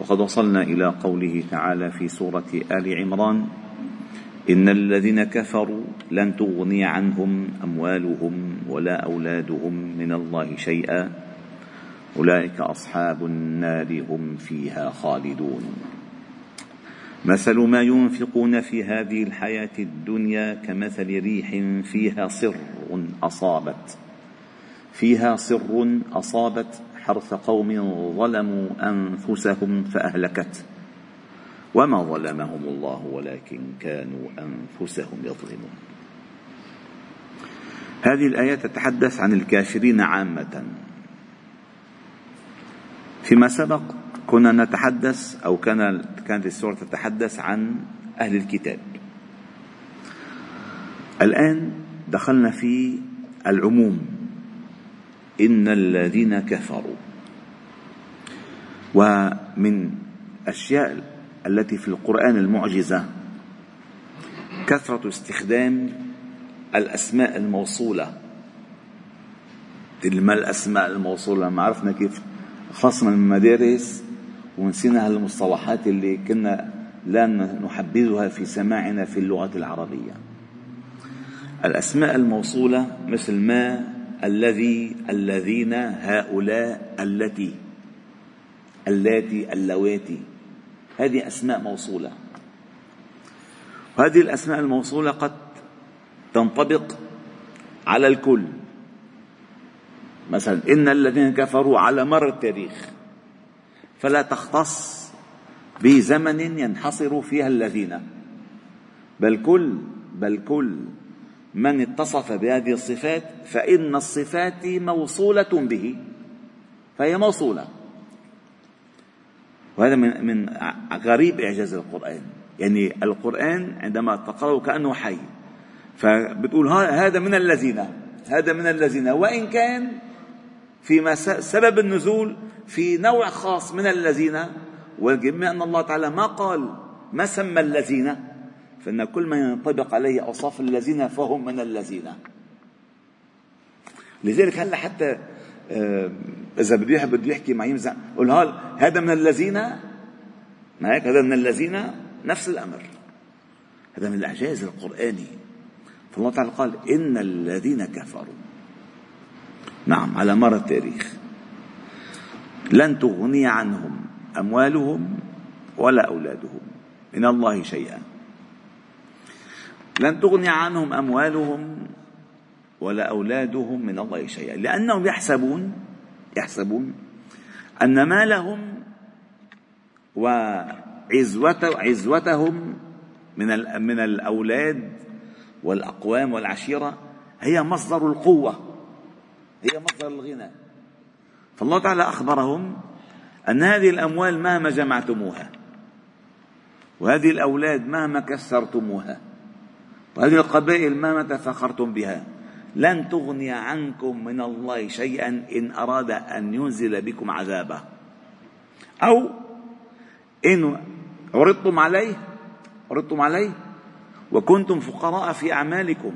وقد وصلنا إلى قوله تعالى في سورة آل عمران إن الذين كفروا لن تغني عنهم أموالهم ولا أولادهم من الله شيئا أولئك أصحاب النار هم فيها خالدون. مثل ما ينفقون في هذه الحياة الدنيا كمثل ريح فيها صر أصابت فيها صر أصابت حرث قوم ظلموا أنفسهم فأهلكت. وما ظلمهم الله ولكن كانوا أنفسهم يظلمون. هذه الآية تتحدث عن الكافرين عامة. فيما سبق كنا نتحدث أو كان كانت السورة تتحدث عن أهل الكتاب. الآن دخلنا في العموم. إن الذين كفروا. ومن الأشياء التي في القرآن المعجزة كثرة استخدام الأسماء الموصولة. ما الأسماء الموصولة؟ ما عرفنا كيف. خاصة من المدارس ونسينا هالمصطلحات اللي كنا لا نحبذها في سماعنا في اللغة العربية. الأسماء الموصولة مثل ما الذي الذين هؤلاء التي اللاتي اللواتي. هذه أسماء موصولة. وهذه الأسماء الموصولة قد تنطبق على الكل. مثلا إن الذين كفروا على مر التاريخ فلا تختص بزمن ينحصر فيها الذين. بل كل بل كل. من اتصف بهذه الصفات فإن الصفات موصولة به فهي موصولة. وهذا من من غريب إعجاز القرآن. يعني القرآن عندما تقرأه كأنه حي فبتقول هذا من الذين هذا من الذين. وإن كان في سبب النزول في نوع خاص من الذين ولكن أن الله تعالى ما قال ما سمى الذين؟ فإن كل ما ينطبق عليه أوصاف الذين فهم من الذين. لذلك هلا حتى آه، إذا بده بده يحكي مع يمزح قول هذا من الذين؟ ما هيك؟ هذا من الذين؟ نفس الأمر. هذا من الإعجاز القرآني. فالله تعالى قال إن الذين كفروا. نعم على مر التاريخ. لن تغني عنهم أموالهم ولا أولادهم من الله شيئا. لن تغني عنهم أموالهم ولا أولادهم من الله شيئا. لأنهم يحسبون يحسبون أن مالهم وعزوتهم من من الأولاد والأقوام والعشيرة هي مصدر القوة هي مصدر الغنى. فالله تعالى أخبرهم أن هذه الأموال مهما جمعتموها وهذه الأولاد مهما كسرتموها وهذه القبائل ما تفخرتم بها؟ لن تغني عنكم من الله شيئا إن أراد أن ينزل بكم عذابه. أو إن عرضتم عليه عرضتم عليه وكنتم فقراء في أعمالكم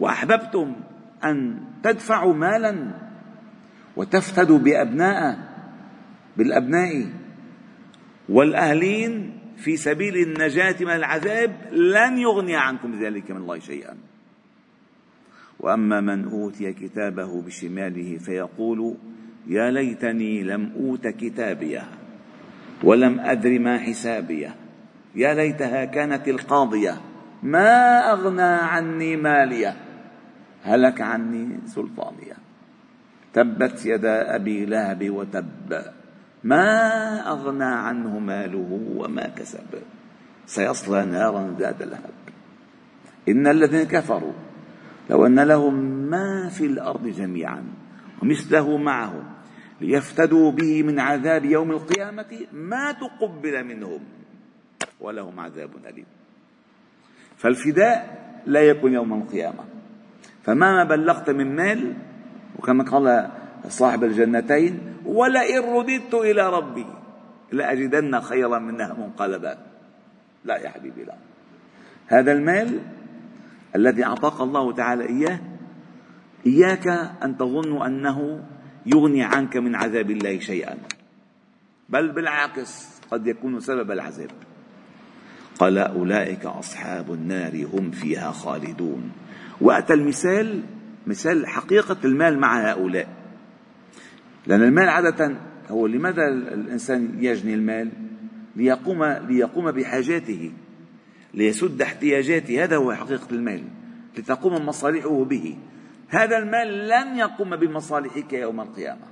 وأحببتم أن تدفعوا مالا وتفتدوا بأبناء بالأبناء والأهلين في سبيل النجاة من العذاب لن يغني عنكم ذلك من الله شيئا. وأما من أوتي كتابه بشماله فيقول يا ليتني لم أوت كتابيه ولم أدر ما حسابيه. يا ليتها كانت القاضية ما أغنى عني ماليه. هلك عني سلطانيه. تبت يدا أبي لهب وتب. ما أغنى عنه ماله وما كسب. سيصلى نارا ذات لهب. إن الذين كفروا لو أن لهم ما في الأرض جميعا ومثله معه ليفتدوا به من عذاب يوم القيامة ما تقبل منهم ولهم عذاب أليم. فالفداء لا يكون يوم القيامة. فمهما بلغت من مال وكما قال صاحب الجنتين ولئن رددت إلى ربي لأجدن خيرا منها منقلبا. لا يا حبيبي لا. هذا المال الذي أعطاك الله تعالى إياه إياك أن تظن أنه يغني عنك من عذاب الله شيئا. بل بالعكس قد يكون سبب العذاب. قال أولئك أصحاب النار هم فيها خالدون. وأتى المثال مثال حقيقة المال مع هؤلاء. لأن المال عادة هو لماذا الإنسان يجني المال؟ ليقوم ليقوم بحاجاته ليسد احتياجاته. هذا هو حقيقة المال لتقوم مصالحه به. هذا المال لن يقوم بمصالحك يوم القيامة.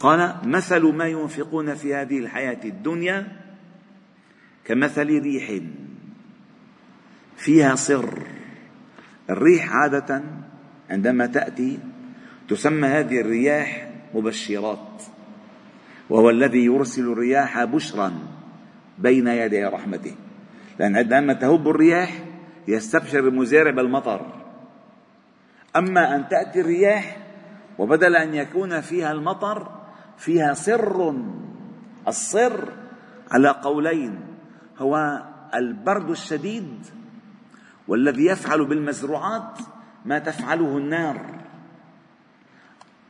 قال مثل ما ينفقون في هذه الحياة الدنيا كمثل ريح فيها صر. الريح عادة عندما تأتي تسمى هذه الرياح مبشرات وهو الذي يرسل الرياح بشرا بين يدي رحمته. لأن عندما تهب الرياح يستبشر المزارع بالمطر. أما أن تأتي الرياح وبدل أن يكون فيها المطر فيها سر السر على قولين هو البرد الشديد والذي يفعل بالمزروعات ما تفعله النار.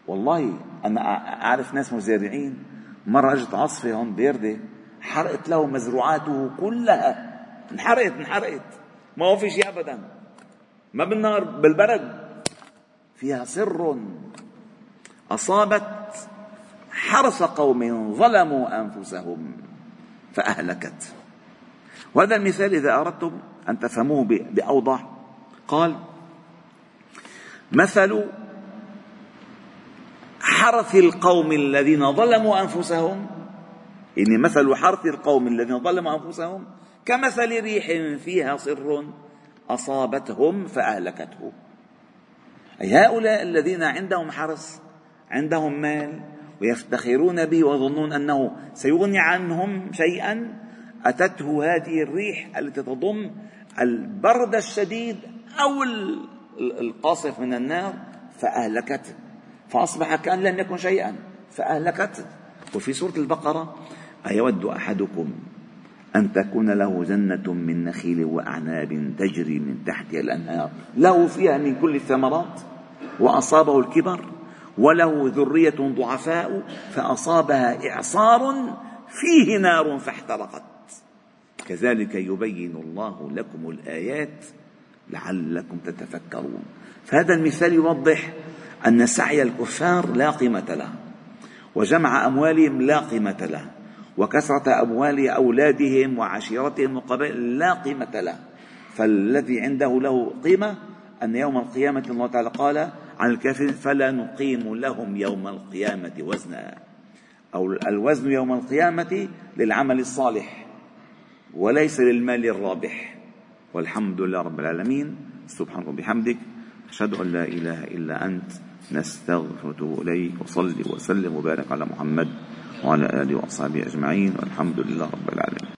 والله أنا أعرف ناس مزارعين مرة أجت عاصفة هون باردة حرقت له مزروعاته كلها. انحرقت انحرقت. ما هو في شيء أبدا. ما بالنار بالبرد. فيها سر. أصابت حرث قوم ظلموا أنفسهم فأهلكت. وهذا المثال إذا أردتم أن تفهموه بأوضح. قال مثل حرث القوم الذين ظلموا أنفسهم؟ إن مثل حرث القوم الذين ظلموا أنفسهم كمثل ريح فيها صر أصابتهم فأهلكته. أي هؤلاء الذين عندهم حرص عندهم مال ويفتخرون به ويظنون أنه سيغني عنهم شيئا أتته هذه الريح التي تضم البرد الشديد أو القاصف من النار فأهلكته. فأصبح كأن لم يكن شيئا فأهلكته وفي سورة البقرة أيود أحدكم أن تكون له جنة من نخيل وأعناب تجري من تحتها الأنهار له فيها من كل الثمرات وأصابه الكبر وله ذرية ضعفاء فأصابها إعصار فيه نار فاحترقت. كذلك يبين الله لكم الآيات لعلكم تتفكرون. فهذا المثال يوضح أن سعي الكفار لا قيمة له وجمع أموالهم لا قيمة له وكثرة أموال أولادهم وعشيرتهم وقبائل لا قيمة له. فالذي عنده له قيمة أن يوم القيامة الله تعالى قال عن الكافرين فلا نقيم لهم يوم القيامة وزنا أو الوزن يوم القيامة للعمل الصالح وليس للمال الرابح والحمد لله رب العالمين. سبحانك وبحمدك أشهد أن لا إله إلا أنت. نستغفرك إليك. وصلي وسلم وبارك على محمد وعلى آله وأصحابه أجمعين. والحمد لله رب العالمين.